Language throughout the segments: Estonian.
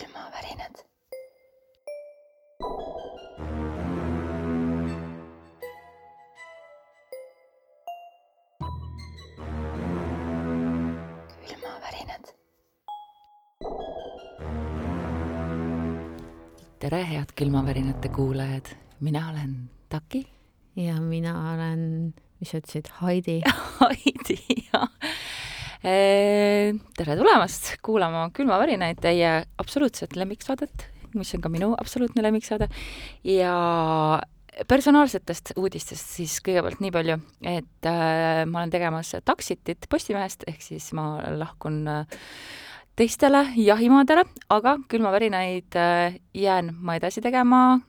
külmavärinad. külmavärinad. tere, head külmavärinate kuulajad, mina olen Taki. ja mina olen, mis sa ütlesid, Heidi Heidi ja tere tulemast kuulama Külmavärinaid, teie absoluutset lemmiksaadet, mis on ka minu absoluutne lemmiksaade ja personaalsetest uudistest siis kõigepealt nii palju, et äh, ma olen tegemas Taxitit Postimehest, ehk siis ma lahkun äh, teistele jahimaadele, aga külmavärinaid äh, jään ma edasi tegema,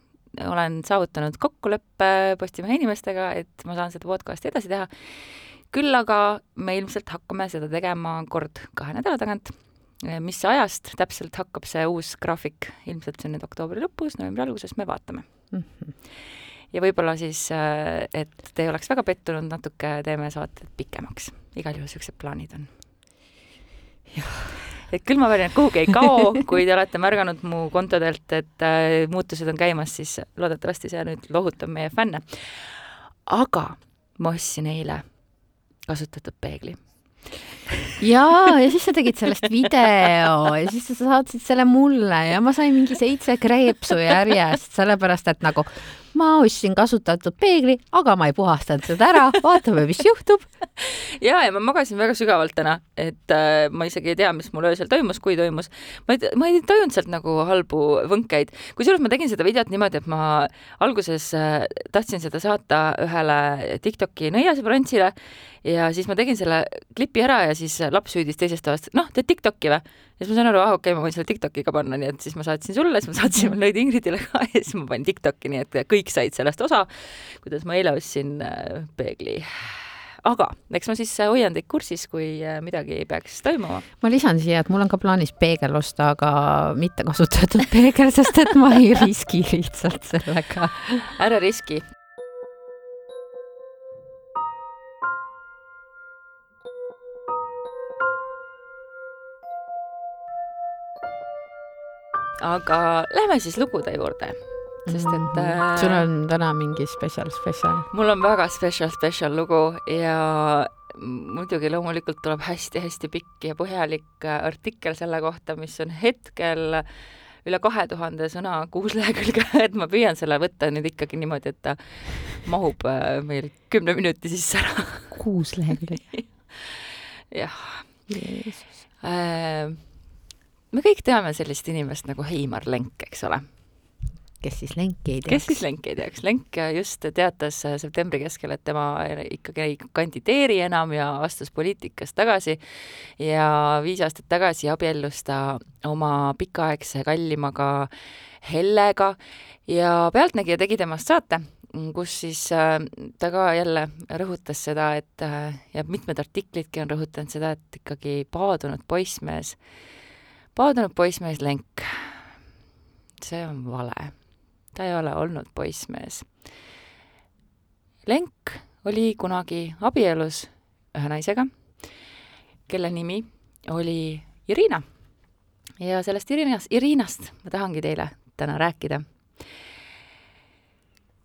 olen saavutanud kokkuleppe Postimehe inimestega, et ma saan seda podcasti edasi teha küll aga me ilmselt hakkame seda tegema kord kahe nädala tagant. mis ajast täpselt hakkab see uus graafik, ilmselt see on nüüd oktoobri lõpus, novembri alguses, me vaatame mm. -hmm. ja võib-olla siis, et te ei oleks väga pettunud, natuke teeme saated pikemaks. igal juhul niisugused plaanid on. et külmavärinad kuhugi ei kao, kui te olete märganud mu kontodelt, et äh, muutused on käimas, siis loodetavasti see nüüd lohutab meie fänne. aga ma ostsin eile kasutatud peegli jaa, ja siis sa tegid sellest video ja siis sa saatsid selle mulle ja ma sain mingi seitse kreepsu järjest, sellepärast et nagu ma ostsin kasutatud peegli, aga ma ei puhastanud seda ära, vaatame, mis juhtub. ja, ja ma magasin väga sügavalt täna, et äh, ma isegi ei tea, mis mul öösel toimus, kui toimus. ma ei, ma ei tajunud sealt nagu halbu võnkeid, kusjuures ma tegin seda videot niimoodi, et ma alguses äh, tahtsin seda saata ühele Tiktoki nõiasõbrantsile ja siis ma tegin selle klipi ära ja siis laps hüüdis teisest toast, noh, teed Tiktoki või? ja siis ma sain aru, ah okei okay,, ma võin selle Tiktoki ka panna, nii et siis ma saatsin sulle, siis ma saatsin Lõid Ingridile ka ja siis ma panin Tiktoki, nii et kõik said sellest osa, kuidas ma eile ostsin äh, peegli aga eks ma siis hoian teid kursis, kui äh, midagi peaks toimuma. ma lisan siia, et mul on ka plaanis peegel osta, aga mitte kasutatud peegel, sest et ma ei riski lihtsalt sellega. ära riski, aga lähme siis lugude juurde, sest et. -hmm. äh, sul on täna mingi spetsial, spetsial? mul on väga spetsial, spetsial lugu ja muidugi loomulikult tuleb hästi-hästi pikk ja põhjalik äh, artikkel selle kohta, mis on hetkel üle kahe tuhande sõna, kuus lehekülge, et ma püüan selle võtta nüüd ikkagi niimoodi, et ta mahub äh, meil kümne minuti sisse ära. kuus lehekülge? jah. Äh, me kõik teame sellist inimest nagu Heimar Lenk, eks ole kes siis Lenki ei teaks? kes siis Lenki ei teaks? Lenk just teatas septembri keskel, et tema ikkagi ei kandideeri enam ja astus poliitikast tagasi ja viis aastat tagasi abiellus ta oma pikaaegse kallimaga Hellega ja Pealtnägija tegi temast saate, kus siis äh, ta ka jälle rõhutas seda, et äh, ja mitmed artiklidki on rõhutanud seda, et ikkagi paadunud poissmees paadunud poissmees Lenk. see on vale. ta ei ole olnud poissmees. Lenk oli kunagi abielus ühe naisega, kelle nimi oli Irina. ja sellest Irinas, Irinast ma tahangi teile täna rääkida.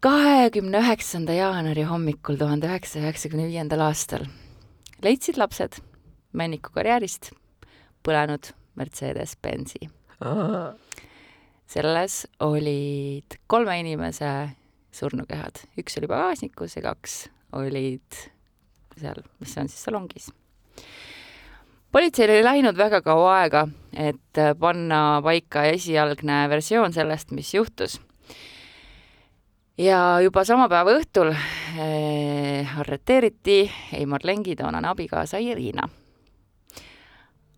kahekümne üheksanda jaanuari hommikul tuhande üheksasaja üheksakümne viiendal aastal leidsid lapsed Männiku karjäärist põlenud Mercedes-Benzi. selles olid kolme inimese surnukehad, üks oli pagasnikus ja kaks olid seal, mis on siis salongis. politseil oli läinud väga kaua aega, et panna paika esialgne versioon sellest, mis juhtus. ja juba sama päeva õhtul eh, arreteeriti Heimar Lengi toonane abikaasa Irina.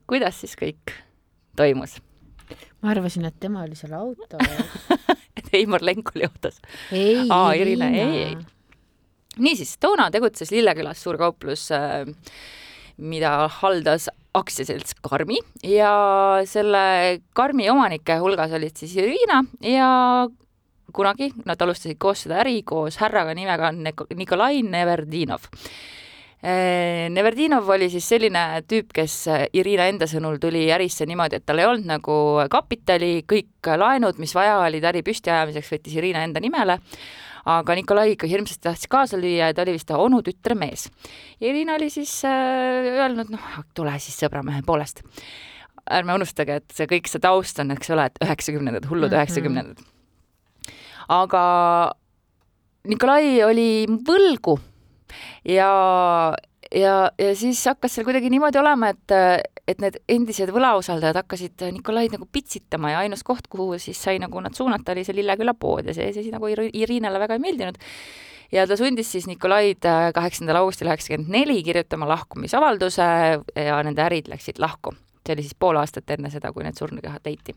kuidas siis kõik toimus? ma arvasin, et tema oli seal autos et Heimar Lenk oli autos? ei, Irina, ei, ei. niisiis, toona tegutses Lillekülas suur kauplus, äh, mida haldas aktsiaselts Karmi ja selle Karmi omanike hulgas olid siis Irina ja kunagi nad alustasid koos seda äri koos härraga nimega Nikolai Neverdinov Neverdinov oli siis selline tüüp, kes Irina enda sõnul tuli ärisse niimoodi, et tal ei olnud nagu kapitali, kõik laenud, mis vaja olid äri püstiajamiseks, võttis Irina enda nimele, aga Nikolai ikka hirmsasti tahtis kaasa lüüa ja ta oli vist onutütre mees. Irina oli siis äh, öelnud, noh, tule siis sõbramehe poolest. ärme unustage, et see kõik see taust on, eks ole, et üheksakümnendad, hullud Mhm. üheksakümnendad mm -hmm. aga Nikolai oli võlgu ja, ja, ja siis hakkas seal kuidagi niimoodi olema, et, et need endised võlausaldajad hakkasid Nikolaid nagu pitsitama ja ainus koht, kuhu siis sai nagu nad suunata, oli see Lilleküla pood ja see siis nagu Ir- Irinale väga ei meeldinud. ja ta sundis siis Nikolaid kaheksandal augustil üheksakümmend neli kirjutama lahkumisavalduse ja nende ärid läksid lahku. see oli siis pool aastat enne seda, kui need surnukehad leiti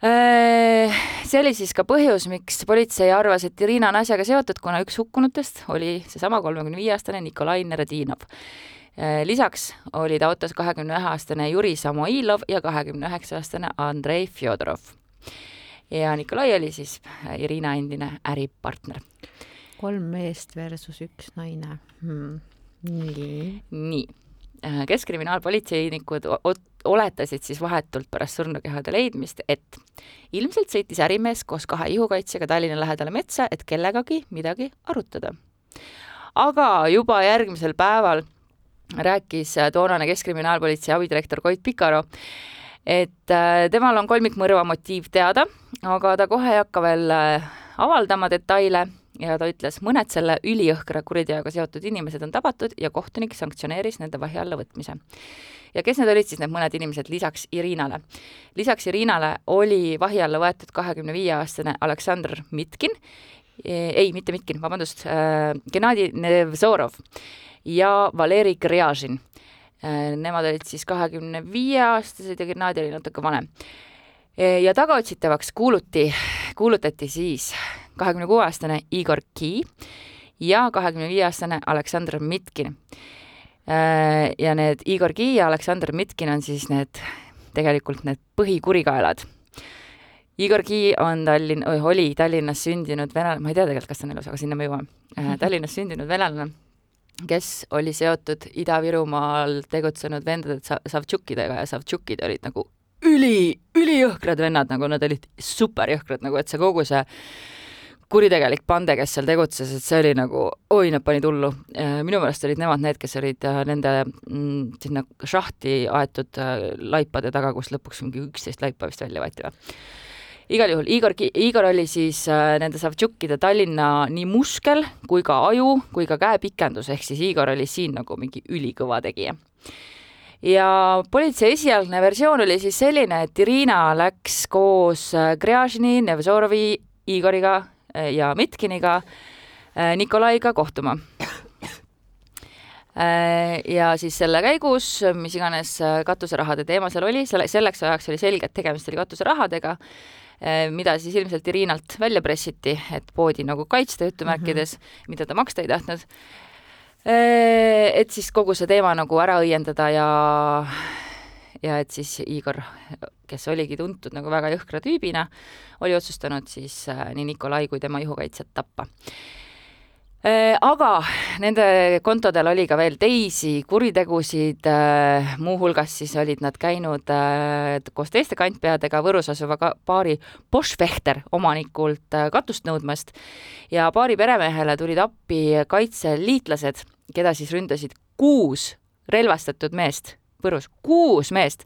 see oli siis ka põhjus, miks politsei arvas, et Irina on asjaga seotud, kuna üks hukkunutest oli seesama kolmekümne viie aastane Nikolai Neredinov. lisaks olid autos kahekümne ühe aastane Juri Samoilov ja kahekümne üheksa aastane Andrei Fjodorov. ja Nikolai oli siis Irina endine äripartner. kolm meest versus üks naine hmm.. nii. nii, keskkriminaalpolitseinikud oletasid siis vahetult pärast surnukehade leidmist, et ilmselt sõitis ärimees koos kahe ihukaitsjaga Tallinna lähedale metsa, et kellegagi midagi arutada. aga juba järgmisel päeval rääkis toonane Keskkriminaalpolitsei abidirektor Koit Pikaro, et temal on kolmikmõrva motiiv teada, aga ta kohe ei hakka veel avaldama detaile ja ta ütles, mõned selle ülijõhkra kuriteoga seotud inimesed on tabatud ja kohtunik sanktsioneeris nende vahi alla võtmise. Ja kes need olid siis need mõned inimesed lisaks Irinale? lisaks Irinale oli vahi alla võetud kahekümne viie aastane Aleksandr Mitkin, ei, mitte Mitkin, vabandust äh,, Gennadi Nevzorov ja Valeri Krjažin. Nemad olid siis kahekümne viie aastased ja Gennadi oli natuke vanem. ja tagaotsitavaks kuuluti, kuulutati siis kahekümne kuue aastane Igor Ki ja kahekümne viie aastane Aleksandr Mitkin. Ja need Igor Ki ja Aleksandr Mitkin on siis need, tegelikult need põhikurikaelad. Igor Ki on Tallinn, oli Tallinnas sündinud venelane, ma ei tea tegelikult, kas ta on elus, aga sinna me jõuame. Tallinnas sündinud venelane, kes oli seotud Ida-Virumaal tegutsenud vendade Savtšukkidega ja Savtšukid olid nagu üli, ülijõhkrad vennad, nagu nad olid superjõhkrad, nagu et see kogu see kuritegelik pande, kes seal tegutses, et see oli nagu, oi, nad panid hullu. minu meelest olid nemad need, kes olid nende mm, sinna šahti aetud laipade taga, kus lõpuks mingi üksteist laipa vist välja võeti või? igal juhul Igor, Igor oli siis äh, nende Savtšukkide Tallinna nii muskel kui ka aju kui ka käepikendus, ehk siis Igor oli siin nagu mingi ülikõva tegija. ja politsei esialgne versioon oli siis selline, et Irina läks koos Grjažini, Nevzorovi, Igoriga ja Mitkiniga Nikolaiga kohtuma. ja siis selle käigus, mis iganes katuserahade teema seal oli, selle, selleks ajaks oli selge, et tegemist oli katuserahadega, mida siis ilmselt Irinalt välja pressiti, et poodi nagu kaitsta jutumärkides mm, -hmm. mida ta maksta ei tahtnud. et siis kogu see teema nagu ära õiendada ja ja et siis Igor, kes oligi tuntud nagu väga jõhkra tüübina, oli otsustanud siis nii Nikolai kui tema ihukaitsjat tappa. aga nende kontodel oli ka veel teisi kuritegusid, muuhulgas siis olid nad käinud koos teiste kantpeadega Võrus asuva baari Boschwächter omanikult katust nõudmast ja baari peremehele tulid appi kaitseliitlased, keda siis ründasid kuus relvastatud meest Võrus, kuus meest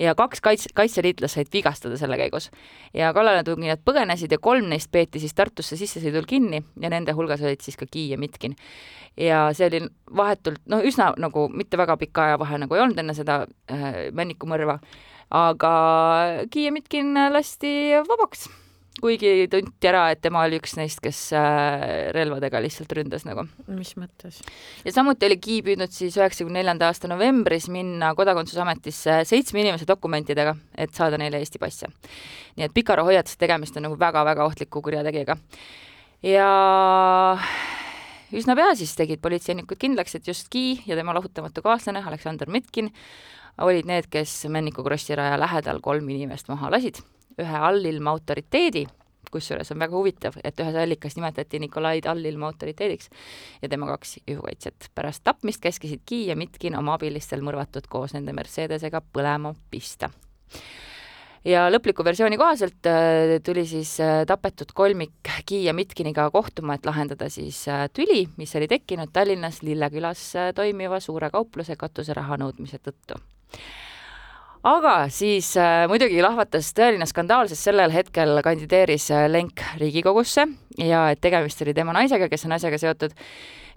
ja kaks kaitse, kaitseliitlast said vigastada selle käigus. ja kallaletungijad põgenesid ja kolm neist peeti siis Tartusse sissesõidul kinni ja nende hulgas olid siis ka Ki ja Mitkin. ja see oli vahetult, noh, üsna nagu mitte väga pika ajavahe nagu ei olnud enne seda äh, Männiku-mõrva, aga Ki ja Mitkin lasti vabaks kuigi tunti ära, et tema oli üks neist, kes relvadega lihtsalt ründas nagu. mis mõttes? ja samuti oli Ki püüdnud siis üheksakümne neljanda aasta novembris minna Kodakondsusametisse seitsme inimese dokumentidega, et saada neile Eesti passe. nii et Pikaro hoiatas, et tegemist on nagu väga-väga ohtliku kurjategijaga. ja üsna pea siis tegid politseinikud kindlaks, et just Ki ja tema lahutamatu kaaslane Aleksander Mitkin olid need, kes Männiku Krossi raja lähedal kolm inimest maha lasid ühe allilma autoriteedi, kusjuures on väga huvitav, et ühes allikas nimetati Nikolai allilma autoriteediks ja tema kaks juhukaitset. pärast tapmist käskisid Ki ja Mitkin oma abilistel mõrvatud koos nende Mercedesega põlema pista ja lõpliku versiooni kohaselt äh, tuli siis äh, tapetud kolmik Ki ja Mitkiniga kohtuma, et lahendada siis äh, tüli, mis oli tekkinud Tallinnas Lillekülas toimiva suure kaupluse katuseraha nõudmise tõttu aga siis äh, muidugi lahvatas tõeline skandaal, sest sellel hetkel kandideeris Lenk Riigikogusse ja et tegemist oli tema naisega, kes on asjaga seotud.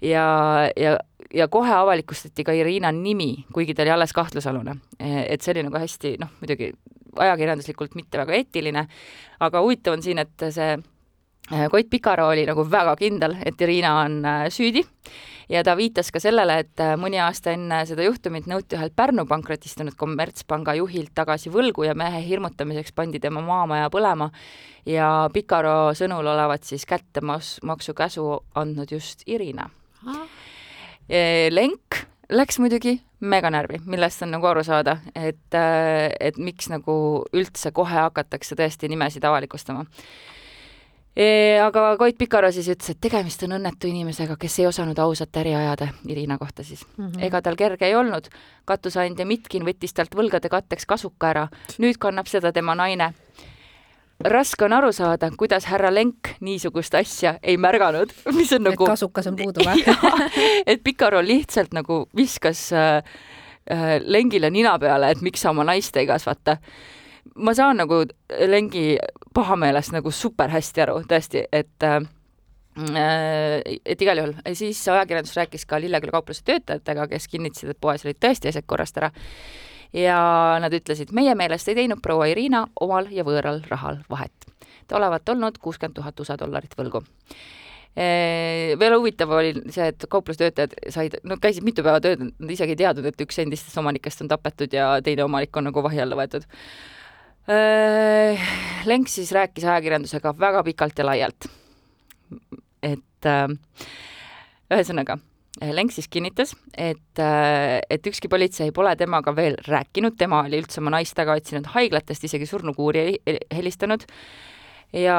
Ja, ja, ja kohe avalikustati ka Irina nimi, kuigi ta oli alles kahtlusalune. et see oli nagu hästi, noh, muidugi ajakirjanduslikult mitte väga eetiline, aga huvitav on siin, et see äh, Koit Pikaro oli nagu väga kindel, et Irina on äh, süüdi ja ta viitas ka sellele, et äh, mõni aasta enne seda juhtumit nõuti ühelt Pärnu pankrotistunud kommertspanga juhilt tagasi võlgu ja mehe hirmutamiseks pandi tema maamaja põlema ja Pikaro sõnul olevat siis kättemaksu käsu andnud just Irina. Lenk läks muidugi meganärvi, millest on nagu aru saada, et, äh, et miks nagu üldse kohe hakatakse tõesti nimesid avalikustama. Aga Koit Pikaro siis ütles, et tegemist on õnnetu inimesega, kes ei osanud ausat äri ajada, Irina kohta siis mm. -hmm. ega tal kerge ei olnud, katuseandja Mitkin võttis talt võlgade katteks kasuka ära, nüüd kannab seda tema naine raske on aru saada, kuidas härra Lenk niisugust asja ei märganud, mis on nagu. kasukas on puudu või et Pikaro lihtsalt nagu viskas äh, äh, Lengile nina peale, et miks sa oma naist ei kasvata. Ma saan nagu Lengi pahameelest nagu super hästi aru, tõesti, et äh, et igal juhul, siis ajakirjandus rääkis ka Lilleküla kaupluse töötajatega, kes kinnitasid, et poes olid tõesti asjad korrast ära ja nad ütlesid, meie meelest ei teinud proua Irina omal ja võõral rahal vahet. ta olevat olnud kuuskümmend tuhat USA dollarit võlgu veel huvitav oli see, et kauplustöötajad said, no käisid mitu päeva tööd, nad isegi ei teadnud, et üks endistest omanikest on tapetud ja teine omanik on nagu vahi alla võetud. Lenk siis rääkis ajakirjandusega väga pikalt ja laialt. et ühesõnaga Lenk siis kinnitas, et, äh, et ükski politsei pole temaga veel rääkinud, tema oli üldse oma naist taga otsinud haiglatest, isegi surnukuuri helistanud ja,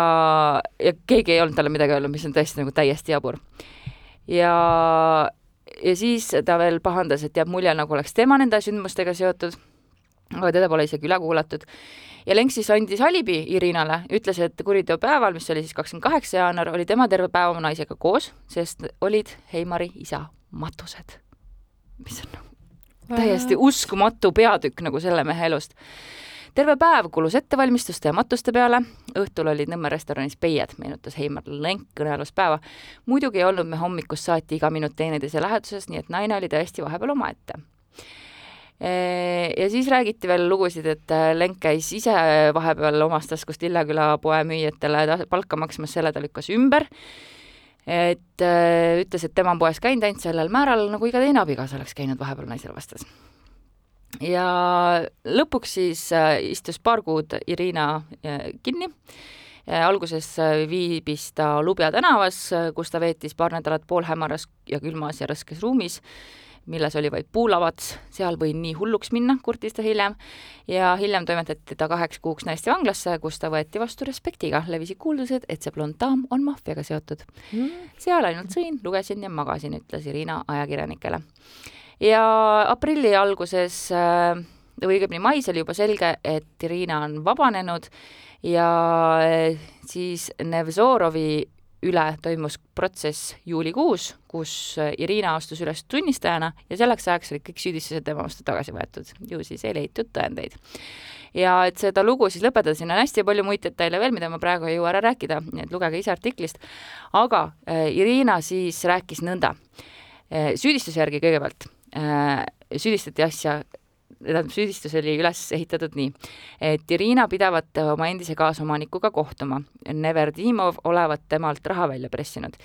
ja keegi ei olnud talle midagi öelnud, mis on tõesti nagu täiesti jabur. ja, ja siis ta veel pahandas, et jääb mulje, nagu oleks tema nende sündmustega seotud, aga teda pole isegi üle kuulatud ja Lenk siis andis alibi Irinale, ütles, et kuriteopäeval, mis oli siis kakskümmend kaheksa jaanuar, oli tema terve päev oma naisega koos, sest olid Heimari isa matused. mis on nagu täiesti uskumatu peatükk nagu selle mehe elust. terve päev kulus ettevalmistuste ja matuste peale, õhtul olid Nõmme restoranis peied, meenutas Heimar Lenk kõnealust päeva. muidugi ei olnud me hommikust saati iga minut teineteise läheduses, nii et naine oli tõesti vahepeal omaette ja siis räägiti veel lugusid, et äh, Lenk käis ise vahepeal omast taskust Lilleküla poe müüjatele palka maksmas, selle ta lükkas ümber. et äh, ütles, et tema on poes käinud ainult sellel määral, nagu iga teine abikaasa oleks käinud, vahepeal naisele vastas. ja lõpuks siis äh, istus paar kuud Irina kinni alguses viibis ta Lubja tänavas, kus ta veetis paar nädalat poolhämaras ja külmas ja raskes ruumis milles oli vaid puulavad, seal võin nii hulluks minna, kurtis ta hiljem, ja hiljem toimetati ta kaheks kuuks naistevanglasse, kus ta võeti vastu respektiga, levisid kuuldused, et see blond daam on maffiaga seotud. Mm.. seal ainult sõin, lugesin ja magasin, ütles Irina ajakirjanikele. ja aprilli alguses äh, või õigemini mais oli juba selge, et Irina on vabanenud ja äh, siis Nevzorovi üle toimus protsess juulikuus, kus Irina astus üles tunnistajana ja selleks ajaks olid kõik süüdistused tema vastu tagasi võetud, ju siis ei leitud tõendeid. ja et seda lugu siis lõpetada, siin on hästi palju muid detaile veel, mida ma praegu ei jõua ära rääkida, nii et lugege ise artiklist, aga äh, Irina siis rääkis nõnda. Äh,, süüdistuse järgi kõigepealt äh, süüdistati asja tähendab, süüdistus oli üles ehitatud nii, et Irina pidavat oma endise kaasomanikuga kohtuma. Neverdimov olevat temalt raha välja pressinud.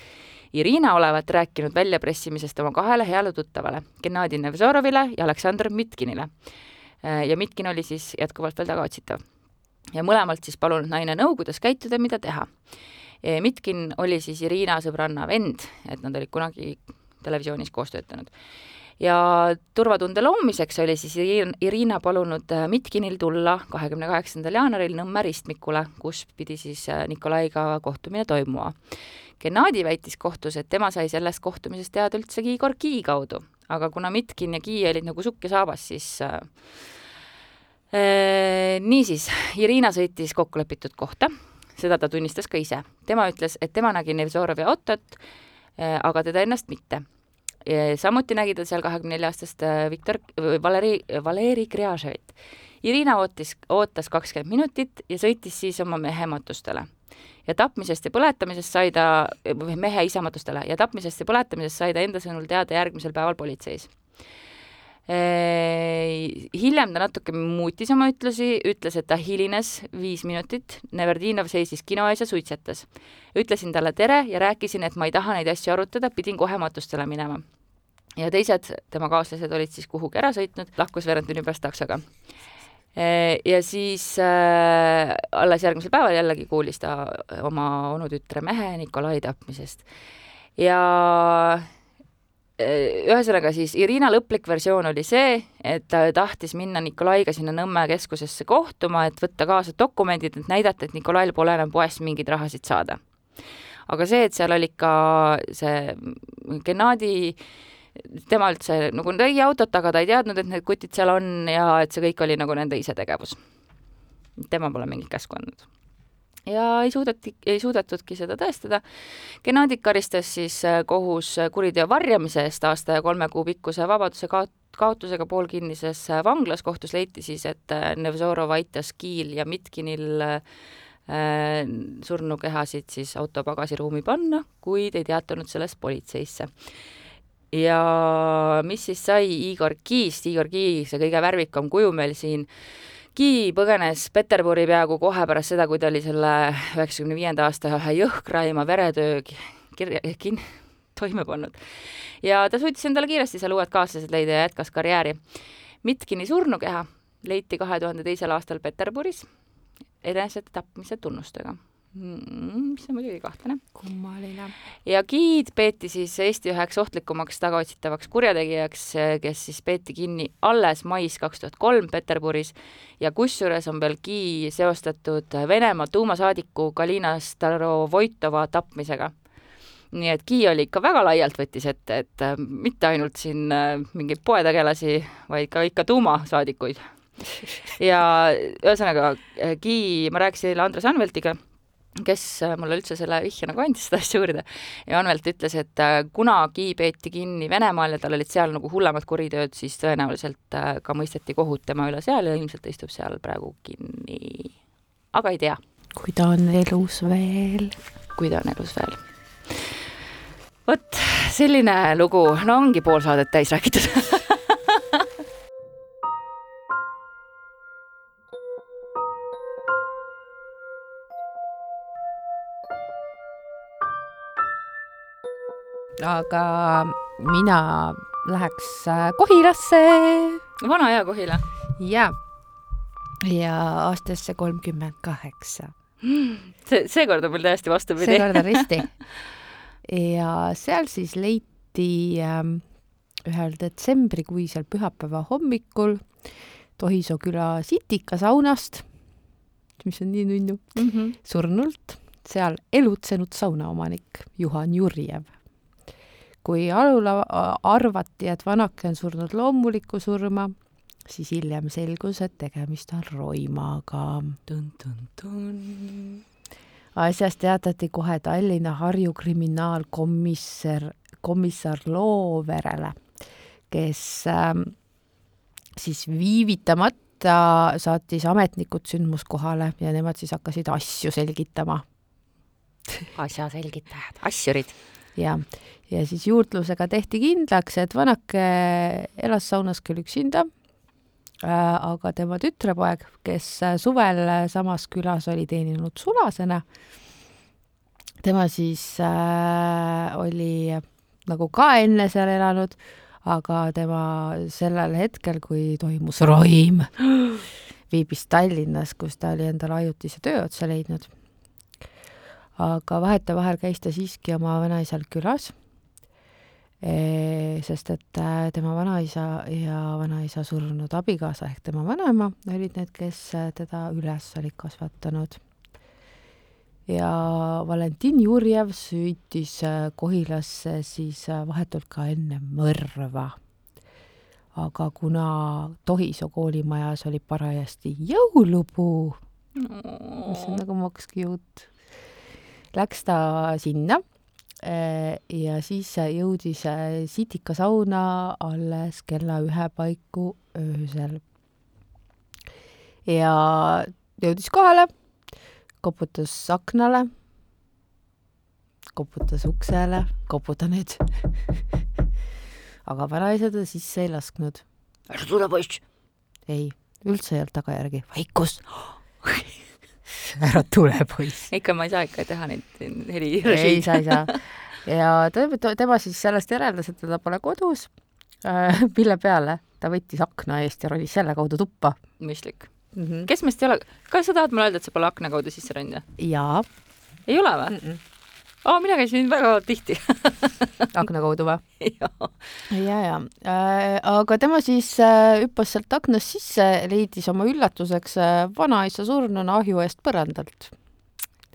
Irina olevat rääkinud väljapressimisest oma kahele heale tuttavale, Gennadi Nevzorovile ja Aleksandr Mitkinile. ja Mitkin oli siis jätkuvalt veel tagaotsitav. ja mõlemalt siis palunud naine nõu, kuidas käituda mida teha. Mitkin oli siis Irina sõbranna vend, et nad olid kunagi televisioonis koos töötanud ja turvatunde loomiseks oli siis Irina palunud äh, Mitkinil tulla kahekümne kaheksandal jaanuaril Nõmme ristmikule, kus pidi siis äh, Nikolaiga kohtumine toimuma. Gennadi väitis kohtus, et tema sai sellest kohtumisest teada üldsegi Igor Ki kaudu, aga kuna Mitkin ja Ki olid nagu sukk ja saabas, siis äh, äh, niisiis, Irina sõitis kokkulepitud kohta, seda ta tunnistas ka ise. tema ütles, et tema nägi Nevzorovi autot aga teda ennast mitte samuti nägi ta seal kahekümne nelja aastast äh, Viktor, Valeri, Valeri Krjaževit. Irina ootis, ootas kakskümmend minutit ja sõitis siis oma mehe matustele. ja tapmisest ja põletamisest sai ta, mehe isamatustele, ja tapmisest ja põletamisest sai ta enda sõnul teada järgmisel päeval politseis hiljem ta natuke muutis oma ütlusi, ütles, et ta hilines viis minutit, Neverdinov seisis kino ees ja suitsetas. ütlesin talle tere ja rääkisin, et ma ei taha neid asju arutada, pidin kohe matustele minema ja teised tema kaaslased olid siis kuhugi ära sõitnud, lahkus veerand tunni pärast taksoga. ja siis äh, alles järgmisel päeval jällegi kuulis ta oma onutütre mehe Nikolai tapmisest. ja äh, ühesõnaga siis Irina lõplik versioon oli see, et ta tahtis minna Nikolaiga sinna Nõmme keskusesse kohtuma, et võtta kaasa dokumendid, et näidata, et Nikolail pole enam poest mingeid rahasid saada. aga see, et seal oli ikka see Gennadi äh, tema üldse nagu nägi autot, aga ta ei teadnud, et need kutid seal on ja et see kõik oli nagu nende isetegevus. tema pole mingit käsku andnud. ja ei suudeti, ei suudetudki seda tõestada. Genadit karistas siis äh, kohus kuriteo varjamise eest aasta ja kolme kuu pikkuse vabaduse kaot-, kaotusega poolkinnises äh, vanglas. kohtus leiti siis, et äh, Nevzorov aitas Kiil ja Mitkinil äh, surnukehasid siis auto pagasiruumi panna, kuid ei teatanud sellest politseisse ja mis siis sai Igor Kiist, Igor Ki, see kõige värvikam kuju meil siin, Ki põgenes Peterburi peaaegu kohe pärast seda, kui ta oli selle üheksakümne viienda aasta ühe jõhkraima veretöö kirja, kin-, toime pannud. ja ta suutis endale kiiresti seal uued kaaslased leida ja jätkas karjääri. Mitkini surnukeha leiti kahe tuhande teisel aastal Peterburis enesetapmise tunnustega Mm, mis on muidugi kahtlane. kummaline. ja giid peeti siis Eesti üheks ohtlikumaks tagaotsitavaks kurjategijaks, kes siis peeti kinni alles mais kaks tuhat kolm Peterburis ja kusjuures on veel Gi seostatud Venemaa tuumasaadiku Galina Starovoitova tapmisega. nii et Gi oli ikka väga laialt võttis ette, et mitte ainult siin äh, mingeid poetegelasi, vaid ka ikka tuumasaadikuid ja ühesõnaga, Gi, ma rääkisin eile Andres Anveltiga kes äh, mulle üldse selle vihje nagu andis seda asja uurida. ja Anvelt ütles, et äh, kunagi peeti kinni Venemaal ja tal olid seal nagu hullemad kuritööd, siis tõenäoliselt äh, ka mõisteti kohut tema üle seal ja ilmselt ta istub seal praegu kinni. aga ei tea. kui ta on elus veel. kui ta on elus veel. vot selline lugu, no ongi pool saadet täis räägitud aga mina läheks äh, Kohilasse. vana hea Kohila. ja, ja aastasse kolmkümmend kaheksa. see, seekord on mul täiesti vastupidi. seekord on risti. ja seal siis leiti ähm, ühel detsembrikuisel pühapäeva hommikul Tohisoo küla Sitika saunast, mis on nii nunnu mm, -hmm. surnult seal elutsenud saunaomanik Juhan Jurjev kui alul arvati, et vanake on surnud loomulikku surma, siis hiljem selgus, et tegemist on roimaga. asjast teatati kohe Tallinna Harju kriminaalkomissar, komissar Looverele, kes äh, siis viivitamata saatis ametnikud sündmuskohale ja nemad siis hakkasid asju selgitama. asja selgitajad, asjurid ja, ja siis juurdlusega tehti kindlaks, et vanake elas saunas küll üksinda äh,, aga tema tütrepoeg, kes suvel samas külas oli teeninud sulasena, tema siis äh, oli nagu ka enne seal elanud, aga tema sellel hetkel, kui toimus roim, viibis Tallinnas, kus ta oli endale ajutise töö otsa leidnud aga vahetevahel käis ta siiski oma vanaisal külas sest et äh, tema vanaisa ja vanaisa surnud abikaasa ehk tema vanaema olid need, kes äh, teda üles olid kasvatanud. ja Valentin Jurjev süütis Kohilasse siis vahetult ka enne mõrva. aga kuna Tohisoo koolimajas oli parajasti jõulupuu no., mis on nagu makski jutt, läks ta sinna Äh, ja siis jõudis äh, Sitika sauna alles kella ühe paiku öösel. ja jõudis kohale, koputas aknale, koputas uksele, koputa nüüd aga vanaisa ta sisse ei lasknud. ära tule, poiss! ei, üldse ei olnud tagajärgi, vaikus ära tule, poiss. ikka ma ei saa ikka teha neid heli. ei saa, ei saa. ja tema siis sellest järeldas, et teda pole kodus äh,, mille peale ta võttis akna eest ja ronis selle kaudu tuppa. mõistlik mm. -hmm. kes meist ei ole, kas sa tahad mulle öelda, et sa pole akna kaudu sisse roninud? jaa. ei ole või mm? -mm aa, mina käisin väga tihti akna kaudu või? ja, ja, äh,. aga tema siis äh, hüppas sealt aknast sisse, leidis oma üllatuseks äh, vanaisa surnuna ahju eest põrandalt.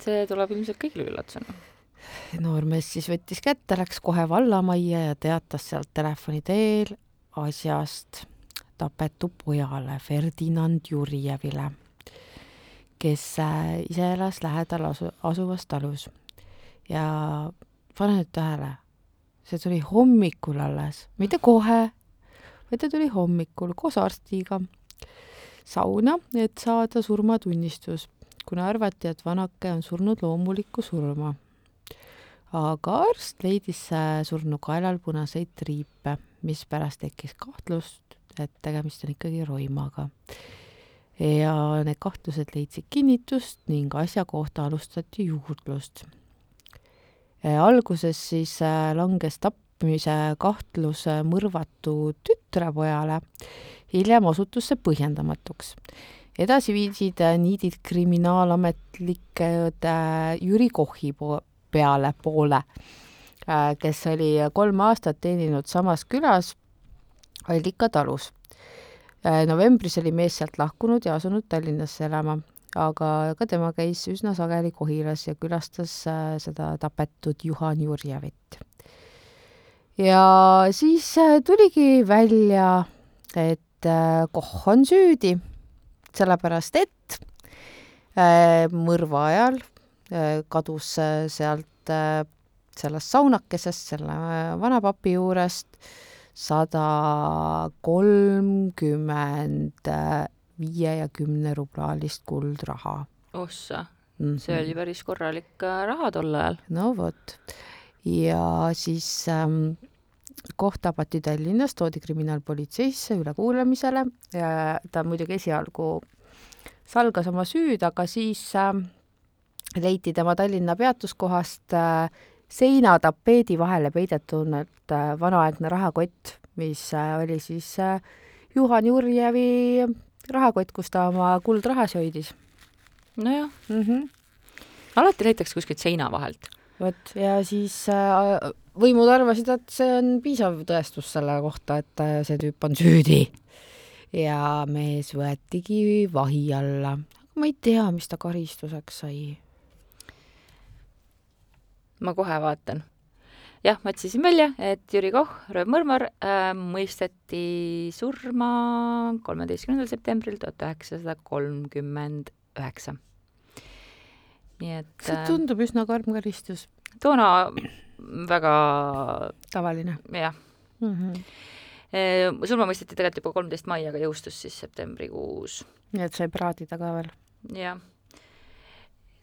see tuleb ilmselt kõigile üllatusena. noormees siis võttis kätte, läks kohe vallamajja ja teatas sealt telefoni teel asjast tapetu pojale Ferdinand Jurjevile, kes äh, ise elas lähedal asu, asuvas talus ja pane nüüd tähele, see tuli hommikul alles, mitte kohe, vaid ta tuli hommikul koos arstiga sauna, et saada surmatunnistus, kuna arvati, et vanake on surnud loomulikku surma. aga arst leidis surnu kaelal punaseid triipe, mispärast tekkis kahtlust, et tegemist on ikkagi roimaga. ja need kahtlused leidsid kinnitust ning asja kohta alustati juurdlust alguses siis äh, langes tapmise kahtlus mõrvatu tütrepojale, hiljem osutus see põhjendamatuks. edasi viisid äh, niidid kriminaalametlikud Jüri Kochi po peale poole, kes oli kolm aastat teeninud samas külas Allika talus. novembris oli mees sealt lahkunud ja asunud Tallinnasse elama aga ka tema käis üsna sageli Kohilas ja külastas äh, seda tapetud Juhan Jurjevit. ja siis äh, tuligi välja, et äh, Koh on süüdi, sellepärast et mõrva ajal kadus sealt sellest saunakesest, selle vanapapi juurest sada kolmkümmend viie ja kümne rublaalist kuldraha. ossa mm, -hmm. see oli päris korralik äh, raha tol ajal. no vot. ja siis ähm, koht tabati Tallinnas, toodi kriminaalpolitseisse ülekuulamisele ja ta muidugi esialgu salgas oma süüd, aga siis äh, leiti tema Tallinna peatuskohast äh, seinatapeedi vahele peidetuna äh, vanaaegne rahakott, mis äh, oli siis äh, Juhan Jurjevi rahakott, kus ta oma kuldrahasi hoidis. nojah mm. -hmm. alati leitakse kuskilt seina vahelt. vot, ja siis äh, võimud arvasid, et see on piisav tõestus selle kohta, et äh, see tüüp on süüdi. ja mees võetigi vahi alla. ma ei tea, mis ta karistuseks sai. ma kohe vaatan jah, ma otsisin välja, et Jüri Koh, röövmõrvar äh,, mõisteti surma kolmeteistkümnendal septembril tuhat üheksasada kolmkümmend üheksa. nii et see äh, tundub üsna karm karistus. toona väga tavaline. jah mm. -hmm. surma mõisteti tegelikult juba kolmteist mai, aga jõustus siis septembrikuus. nii et sai praadida ka veel? jah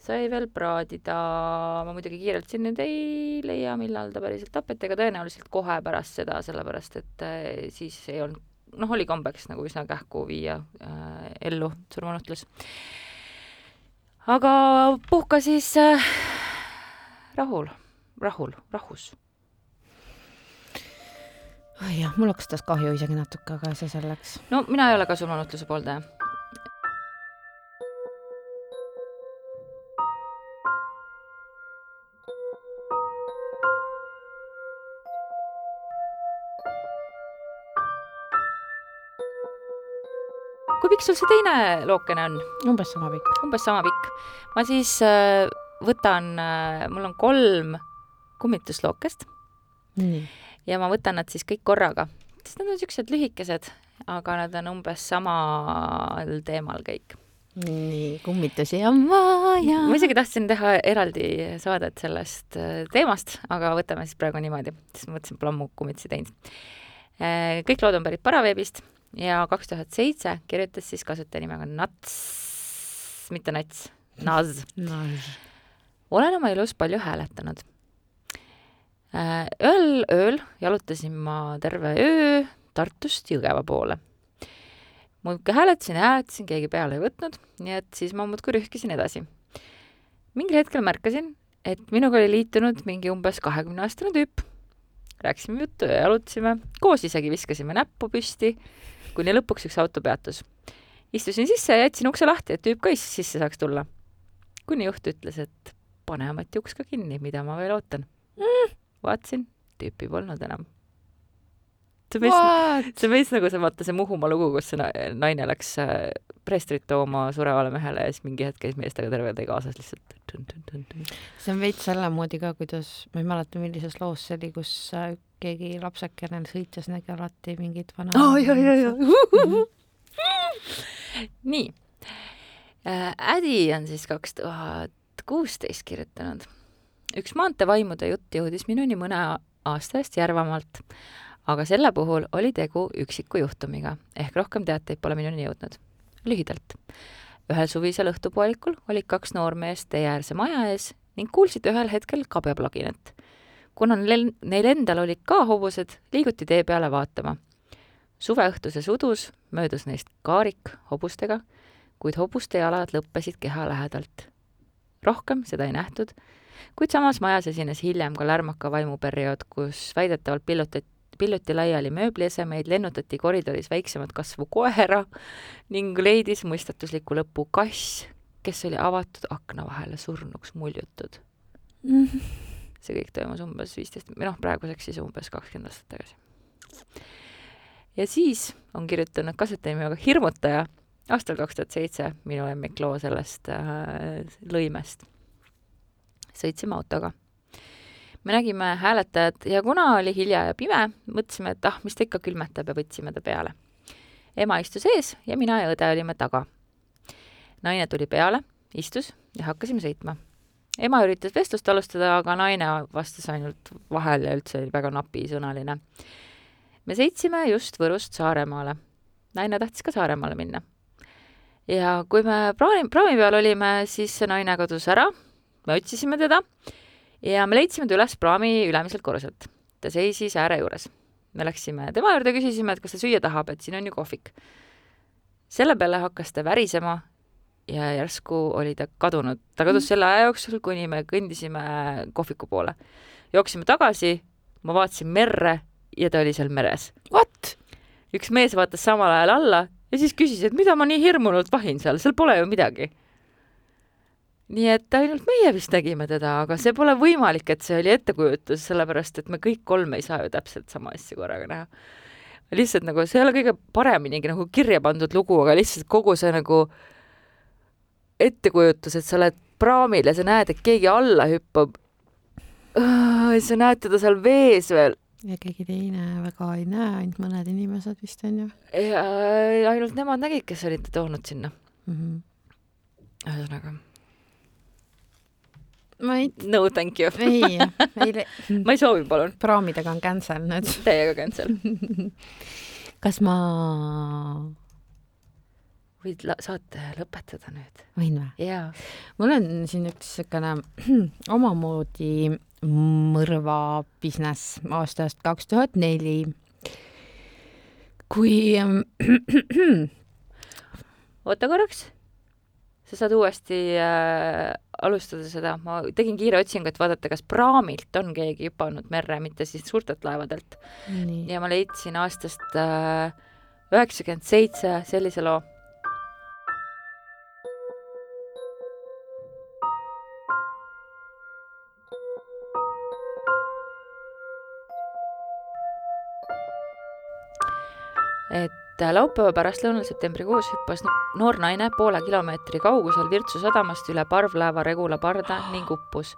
sai veel praadida, ma muidugi kiirelt siin nüüd ei leia, millal ta päriselt tapeti, aga tõenäoliselt kohe pärast seda, sellepärast et äh, siis ei olnud, noh, oli kombeks nagu üsna kähku viia äh, ellu surmanutlus. aga puhka siis äh, rahul, rahul, rahus. jah, mul hakkas tast kahju isegi natuke, aga see selleks. no mina ei ole ka surmanutluse pooldaja pikk sul see teine lookene on? umbes sama pikk. umbes sama pikk. ma siis äh, võtan äh,, mul on kolm kummituslookest nii. ja ma võtan nad siis kõik korraga, sest nad on niisugused lühikesed, aga nad on umbes samal teemal kõik. nii, kummitusi on vaja. ma isegi tahtsin teha eraldi saadet sellest äh, teemast, aga võtame siis praegu niimoodi, sest ma mõtlesin, pole ammu kummitusi teinud. Äh, kõik lood on pärit Paraveebist ja kaks tuhat seitse kirjutas siis kasutaja nimega Nats, mitte Nats, Naz. olen oma elus palju hääletanud. Äh, ühel ööl jalutasin ma terve öö Tartust Jõgeva poole. muudkui hääletasin ja hääletasin, keegi peale ei võtnud, nii et siis ma muudkui rühkisin edasi. mingil hetkel märkasin, et minuga oli liitunud mingi umbes kahekümne aastane tüüp. rääkisime juttu ja jalutasime, koos isegi viskasime näppu püsti, kuni lõpuks üks auto peatus. istusin sisse ja jätsin ukse lahti, et tüüp ka sisse saaks tulla. kuni juht ütles, et pane ometi uks ka kinni, mida ma veel ootan mm.. vaatasin, tüüpi polnud enam. See veits, see veits nagu see, vaata see Muhumaa lugu, kus see na- naine läks äh, preestrit tooma surevale mehele ja siis mingi hetk käis meestega terve tee kaasas lihtsalt. see on veits selle moodi ka, kuidas, ma ei mäleta, millises loos see oli, kus äh, keegi lapsekene sõites nägi alati mingit vana oh, ja, ja, ja. nii äh,. Ädi on siis kaks tuhat kuusteist kirjutanud. üks maanteevaimude jutt jõudis minuni mõne aasta eest Järvamaalt, aga selle puhul oli tegu üksiku juhtumiga, ehk rohkem teateid pole minuni jõudnud. lühidalt. ühel suvisel õhtupoolikul olid kaks noormeest teeäärse maja ees ning kuulsid ühel hetkel kabjaplaginat. kuna neil, neil endal olid ka hobused, liiguti tee peale vaatama. suveõhtuses udus möödus neist kaarik hobustega, kuid hobuste jalad lõppesid keha lähedalt rohkem seda ei nähtud, kuid samas majas esines hiljem ka lärmaka vaimuperiood, kus väidetavalt pillutati, pilluti laiali mööbliesemeid, lennutati koridoris väiksemat kasvu koera ning leidis mõistatusliku lõpu kass, kes oli avatud akna vahele surnuks muljutud mm. -hmm. see kõik toimus umbes viisteist, või noh, praeguseks siis umbes kakskümmend aastat tagasi. ja siis on kirjutanud kasutaja nimega Hirmutaja aastal kaks tuhat seitse minu lemmikloo sellest äh, lõimest. sõitsime autoga. Me nägime hääletajat ja kuna oli hilja ja pime, mõtlesime, et ah, mis ta ikka külmetab ja võtsime ta peale. ema istus ees ja mina ja õde olime taga. naine tuli peale, istus ja hakkasime sõitma. ema üritas vestlust alustada, aga naine vastas ainult vahel ja üldse oli väga napisõnaline. me sõitsime just Võrust Saaremaale. naine tahtis ka Saaremaale minna ja kui me praami, praami peal olime, siis see naine kadus ära, me otsisime teda ja me leidsime ta üles praami ülemiselt korruselt. ta seisis ääre juures. me läksime tema juurde, küsisime, et kas ta süüa tahab, et siin on ju kohvik. selle peale hakkas ta värisema ja järsku oli ta kadunud. ta kadus selle aja jooksul, kuni me kõndisime kohviku poole. jooksime tagasi, ma vaatasin merre ja ta oli seal meres. What? üks mees vaatas samal ajal alla ja siis küsis, et mida ma nii hirmunult vahin seal, seal pole ju midagi. Nii et ainult meie vist nägime teda, aga see pole võimalik, et see oli ettekujutus, sellepärast et me kõik kolm ei saa ju täpselt sama asja korraga näha. lihtsalt nagu see ei ole kõige pareminigi nagu kirja pandud lugu, aga lihtsalt kogu see nagu ettekujutus, et sa oled praamil ja sa näed, et keegi alla hüppab. sa näed teda seal vees veel ja keegi teine väga ei näe, ainult mõned inimesed vist on ju. ja ainult nemad nägid, kes olid ta toonud sinna mm. -hmm. Ma ei. no thank you. ei, ei. ma ei soovi, palun. praamidega on cancel nüüd. Täiega cancel kas ma võid saate lõpetada nüüd? võin või? jaa. mul on siin üks niisugune omamoodi mõrva business aastast kaks tuhat neli. kui oota korraks, sa saad uuesti äh, alustada seda, ma tegin kiire otsingu, et vaadata, kas praamilt on keegi hüpanud merre, mitte siis suurtelt laevadelt. ja ma leidsin aastast äh, üheksakümmend seitse sellise loo et et laupäeva pärastlõunal septembrikuus hüppas noor naine poole kilomeetri kaugusel Virtsu sadamast üle parvlaeva Regula parda ning uppus.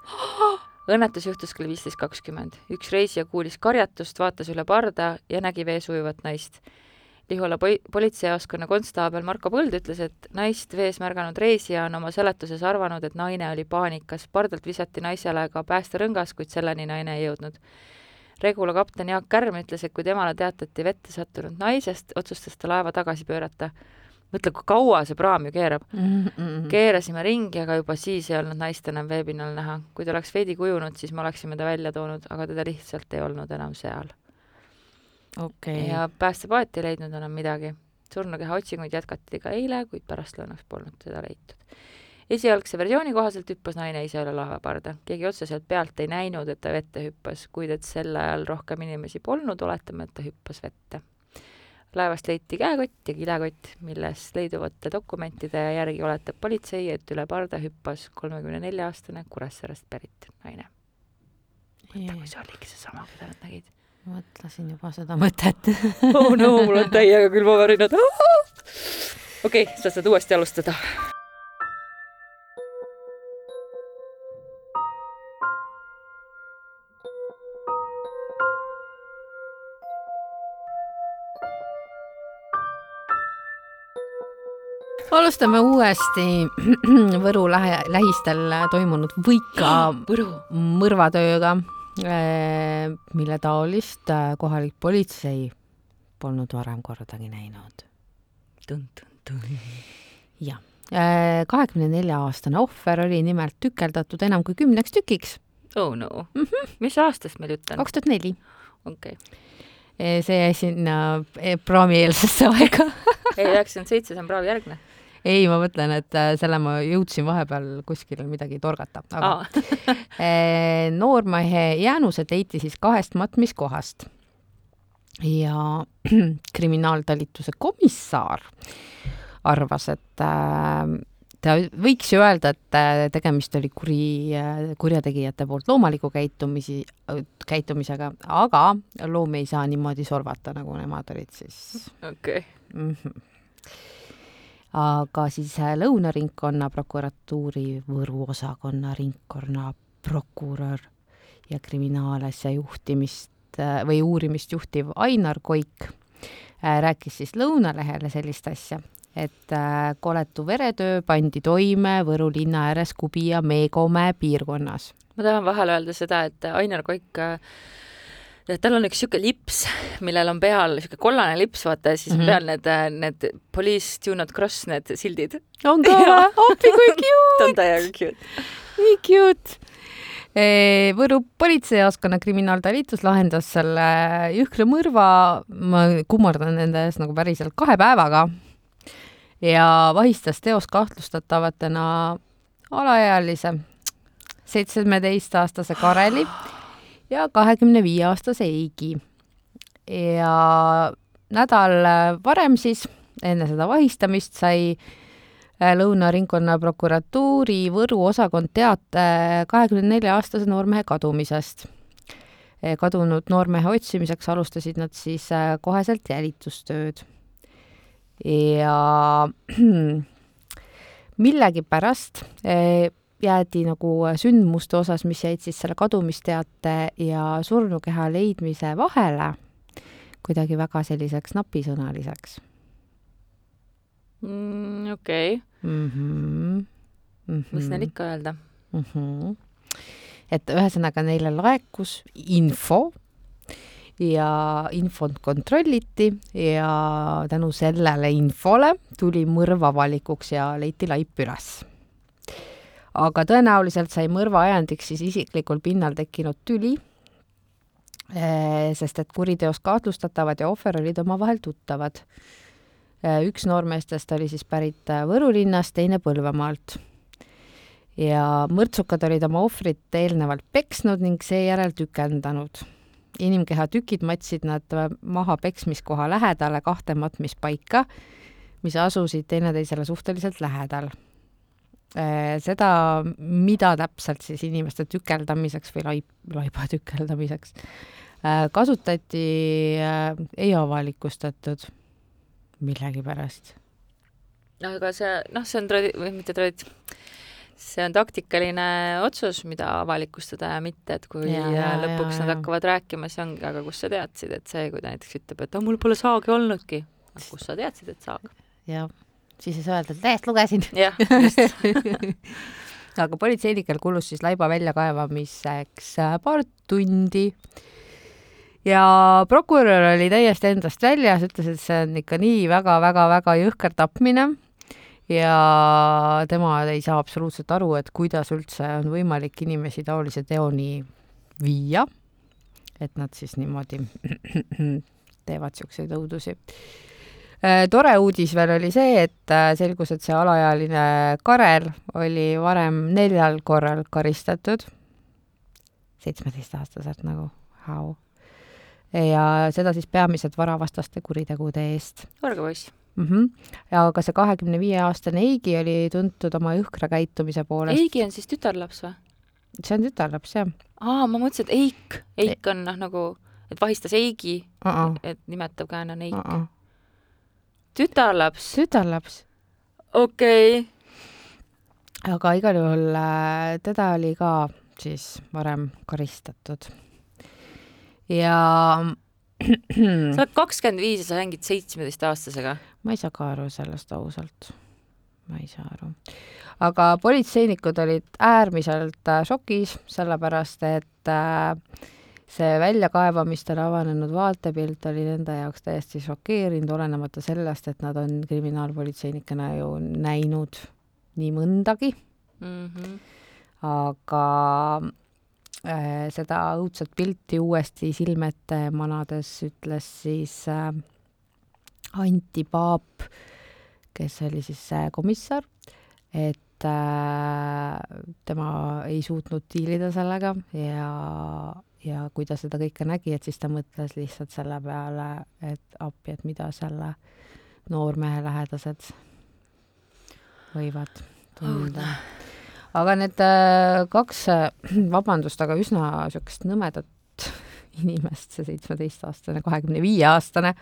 õnnetus juhtus kell viisteist kakskümmend. üks reisija kuulis karjatust, vaatas üle parda ja nägi vees ujuvat naist. Lihula poi-, politseijaoskonna konstaabel Marko Põld ütles, et naist vees märganud reisija on oma seletuses arvanud, et naine oli paanikas. pardalt visati naisele ka päästerõngas, kuid selleni naine ei jõudnud Regula kapten Jaak Kärm ütles, et kui temale teatati vette sattunud naisest, otsustas ta laeva tagasi pöörata. mõtle, kui kaua see praam ju keerab mm. -hmm. keerasime ringi, aga juba siis ei olnud naist enam veepinnal näha. kui ta oleks veidi kujunud, siis me oleksime ta välja toonud, aga teda lihtsalt ei olnud enam seal okay.. ja päästepaat ei leidnud enam midagi. surnukeha otsinguid jätkati ka eile, kuid pärastlõunaks polnud teda leitud esialgse versiooni kohaselt hüppas naine ise üle laevaparda. keegi otseselt pealt ei näinud, et ta vette hüppas, kuid et sel ajal rohkem inimesi polnud, oletame, et ta hüppas vette. laevast leiti käekott ja kilekott, milles leiduvate dokumentide järgi oletab politsei, et üle parda hüppas kolmekümne nelja aastane Kuressaarest pärit naine. mõtle, kui see oligi seesama, keda nad nägid. mõtlesin juba seda mõtet oh no, mul on täiega külmavärinad. okei okay,, sa saad uuesti alustada alustame uuesti Võru lähe, lähistel toimunud Võika Võru. mõrvatööga, eh, mille taolist eh, kohalik politsei polnud varem kordagi näinud. jah, eh, kahekümne nelja aastane ohver oli nimelt tükeldatud enam kui kümneks tükiks. oh no mm, -hmm. mis aastast meil jutt on? kaks tuhat neli. okei okay. see jäi sinna praamieelsesse aega ei, üheksakümmend seitse, see on praavi järgne ei, ma mõtlen, et äh, selle ma jõudsin vahepeal kuskil midagi torgata, aga eh, noormehe jäänused leiti siis kahest matmiskohast ja kriminaaltalituse komissar arvas, et äh, ta võiks ju öelda, et äh, tegemist oli kuri, kurjategijate poolt loomuliku käitumisi, käitumisega, aga loomi ei saa niimoodi solvata, nagu nemad olid siis. okei okay. mm. -hmm aga siis äh, Lõunaringkonna prokuratuuri Võru osakonna ringkonnaprokurör ja kriminaalasja juhtimist äh, või uurimist juhtiv Ainar Koik äh, rääkis siis Lõunalehele sellist asja, et koletu veretöö pandi toime Võru linna ääres Kubija Meekomäe piirkonnas. ma tahan vahele öelda seda, et Ainar Koik tal on üks niisugune lips, millel on peal niisugune kollane lips, vaata, ja siis mm -hmm. peal need, need police do not cross need sildid. on ka või? appi kui cute! ta on täiega cute. nii cute! Võru politseijaoskonna kriminaaltalitus lahendas selle jõhkra mõrva, ma kummardan nende ees nagu päriselt, kahe päevaga ja vahistas teos kahtlustatavatena alaealise seitsmeteistaastase Kareli ja kahekümne viie aastase Eigi. ja nädal varem siis, enne seda vahistamist, sai äh, Lõuna ringkonnaprokuratuuri Võru osakond teate kahekümne nelja aastase noormehe kadumisest. Äh, kadunud noormehe otsimiseks alustasid nad siis äh, koheselt jälitustööd. ja millegipärast jäädi nagu sündmuste osas, mis jäid siis selle kadumisteate ja surnukeha leidmise vahele, kuidagi väga selliseks napisõnaliseks mm,. okei okay. mm. -hmm. Mm -hmm. mis neil ikka öelda mm? -hmm. et ühesõnaga neile laekus info ja infot kontrolliti ja tänu sellele infole tuli mõrv avalikuks ja leiti laip üles aga tõenäoliselt sai mõrva ajendiks siis isiklikul pinnal tekkinud tüli, eh, sest et kuriteos kahtlustatavad ja ohver olid omavahel tuttavad. Eh, üks noormeestest oli siis pärit eh, Võru linnast, teine Põlvamaalt. ja mõrtsukad olid oma ohvrit eelnevalt peksnud ning seejärel tükeldanud. inimkeha tükid matsid nad maha peksmiskoha lähedale kahte matmispaika, mis asusid teineteisele suhteliselt lähedal Äh, seda, mida täpselt siis inimeste tükeldamiseks või laip, laiba tükeldamiseks äh, kasutati, äh, ei avalikustatud. millegipärast. aga see, noh, see on tradi-, või mitte tradi-, see on taktikaline otsus, mida avalikustada ja mitte, et kui Ja, ja, lõpuks ja, nad hakkavad rääkima, siis ongi, aga kust sa teadsid, et see, kui ta näiteks ütleb, et "Ah, mul pole saagi olnudki. kust sa teadsid, et saag? jah, siis ei saa öelda, et lehest lugesin. jah, just. aga politseinikel kulus siis laiba väljakaevamiseks äh, paar tundi ja prokurör oli täiesti endast väljas, ütles, et see on ikka nii väga-väga-väga jõhker tapmine ja tema ei saa absoluutselt aru, et kuidas üldse on võimalik inimesi taolise teoni viia, et nad siis niimoodi teevad siukseid õudusi tore uudis veel oli see, et äh, selgus, et see alaealine Karel oli varem neljal korral karistatud, seitsmeteistaastaselt nagu, how. ja seda siis peamiselt varavastaste kuritegude eest orge poiss. mm. -hmm. ja ka see kahekümne viie aastane Eigi oli tuntud oma jõhkra käitumise poolest. Eigi on siis tütarlaps või? see on tütarlaps jah aa, ma mõtlesin, et Eik, Eik on noh, nagu, et vahistas Eigi, uh. -uh. et nimetav käen on Eik Uh uh. tütarlaps, tütarlaps, okei okay.. aga igal juhul äh, teda oli ka siis varem karistatud. ja sa oled kakskümmend viis ja sa mängid seitsmeteistaastasega. ma ei saa ka aru sellest ausalt. ma ei saa aru. aga politseinikud olid äärmiselt äh, šokis, sellepärast et äh, see väljakaevamistel avanenud vaatepilt oli nende jaoks täiesti šokeerinud, olenemata sellest, et nad on kriminaalpolitseinikena ju näinud nii mõndagi, Mm -hmm. aga äh, seda õudset pilti uuesti silme ette manades ütles siis äh, Anti Paap, kes oli siis see komissar, et äh, tema ei suutnud diilida sellega ja, ja kui ta seda kõike nägi, et siis ta mõtles lihtsalt selle peale, et appi, et mida selle noormehe lähedased võivad tunda Õudne. aga need äh, kaks, vabandust, aga üsna niisugust nõmedat inimest, see seitsmeteistaastane, kahekümne viie aastane,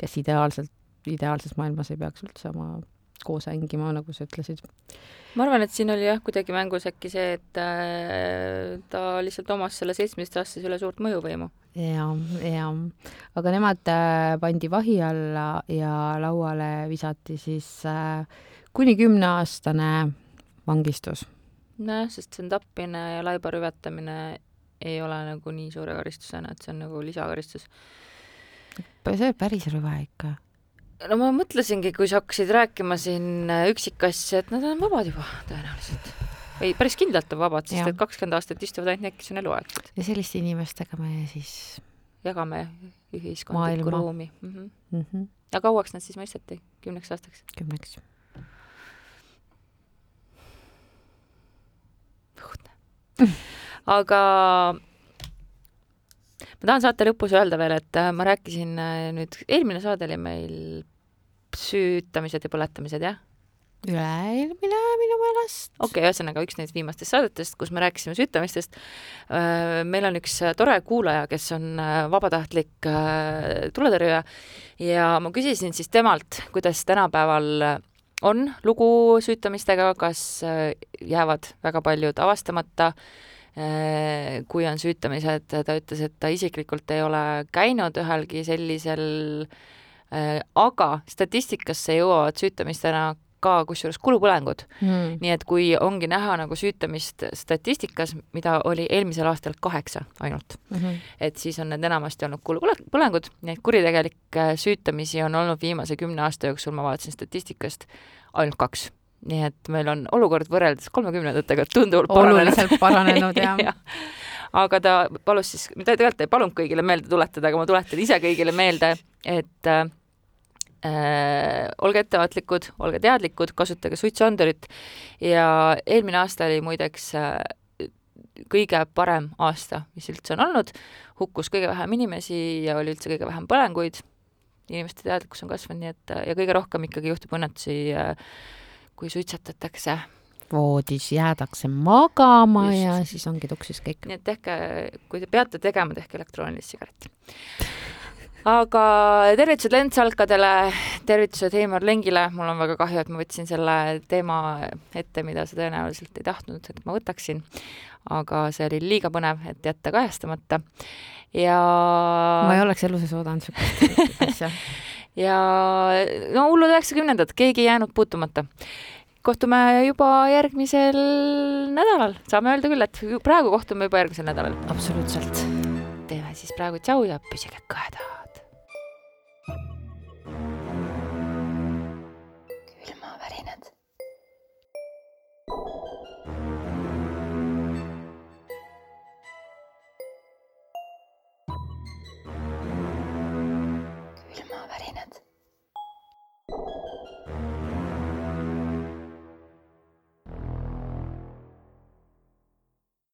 kes ideaalselt, ideaalses maailmas ei peaks üldse oma koos hängima, nagu sa ütlesid. ma arvan, et siin oli jah, kuidagi mängus äkki see, et äh, ta lihtsalt omas selle seitsmeteistaastase üle suurt mõjuvõimu. ja, ja, aga nemad äh, pandi vahi alla ja lauale visati siis äh, kuni kümneaastane vangistus. nojah, sest see on tapmine ja laiba rüvetamine ei ole nagu nii suure karistusena, et see on nagu lisakaristus. see on päris rõve ikka. No ma mõtlesingi, kui sa hakkasid rääkima siin äh, üksikasju, et nad on vabad juba tõenäoliselt. ei, päris kindlalt on vabad, sest Jah. et kakskümmend aastat istuvad ainult need, kes on eluaegsed. ja selliste inimestega me siis jagame ühiskondlikku ruumi mm. -hmm. mm -hmm, ja kauaks nad siis mõisteti? kümneks aastaks? kümneks. aga ma tahan saate lõpus öelda veel, et äh, ma rääkisin äh, nüüd, eelmine saade oli meil süütamised ja põletamised, jah? üle-eelmine minu meelest. okei okay,, ühesõnaga üks neist viimastest saadetest, kus me rääkisime süütamistest. meil on üks äh, tore kuulaja, kes on äh, vabatahtlik äh, tuletõrjuja ja ma küsisin siis temalt, kuidas tänapäeval äh, on lugu süütamistega, kas äh, jäävad väga paljud avastamata, kui on süütamised, ta ütles, et ta isiklikult ei ole käinud ühelgi sellisel, aga statistikasse jõuavad süütamistena ka kusjuures kulupõlengud. Mm. nii et kui ongi näha nagu süütamist statistikas, mida oli eelmisel aastal kaheksa ainult, Mm -hmm. et siis on need enamasti olnud kulupõlengud, nii et kuritegelikke süütamisi on olnud viimase kümne aasta jooksul, ma vaatasin statistikast, ainult kaks. Nii et meil on olukord võrreldes kolmekümnendatega tunduvalt paranenud. paranenud ja aga ta palus siis, ta tegelikult ei palunud kõigile meelde tuletada, aga ma tuletan ise kõigile meelde, et äh, äh, olge ettevaatlikud, olge teadlikud, kasutage suitsuandurit. Ja eelmine aasta oli muideks äh, kõige parem aasta, mis üldse on olnud, hukkus kõige vähem inimesi ja oli üldse kõige vähem põlenguid, inimeste teadlikkus on kasvanud, nii et ja kõige rohkem ikkagi juhtub õnnetusi äh, kui suitsetatakse. voodis jäädakse magama Just. ja siis ongi tuksis kõik. nii et tehke, kui te peate tegema, tehke elektroonilist sigaretti. aga tervitused lendsalkadele, tervitused Heimar Lengile, mul on väga kahju, et ma võtsin selle teema ette, mida sa tõenäoliselt ei tahtnud, et ma võtaksin. aga see oli liiga põnev, et jätta kajastamata. ja ma ei oleks elu sees oodanud siukest asja. ja no hullud üheksakümnendad, keegi ei jäänud puutumata kohtume juba järgmisel nädalal, saame öelda küll, et praegu kohtume juba järgmisel nädalal. absoluutselt. teeme siis praegu tšau ja püsige kõhedad. külmavärinad.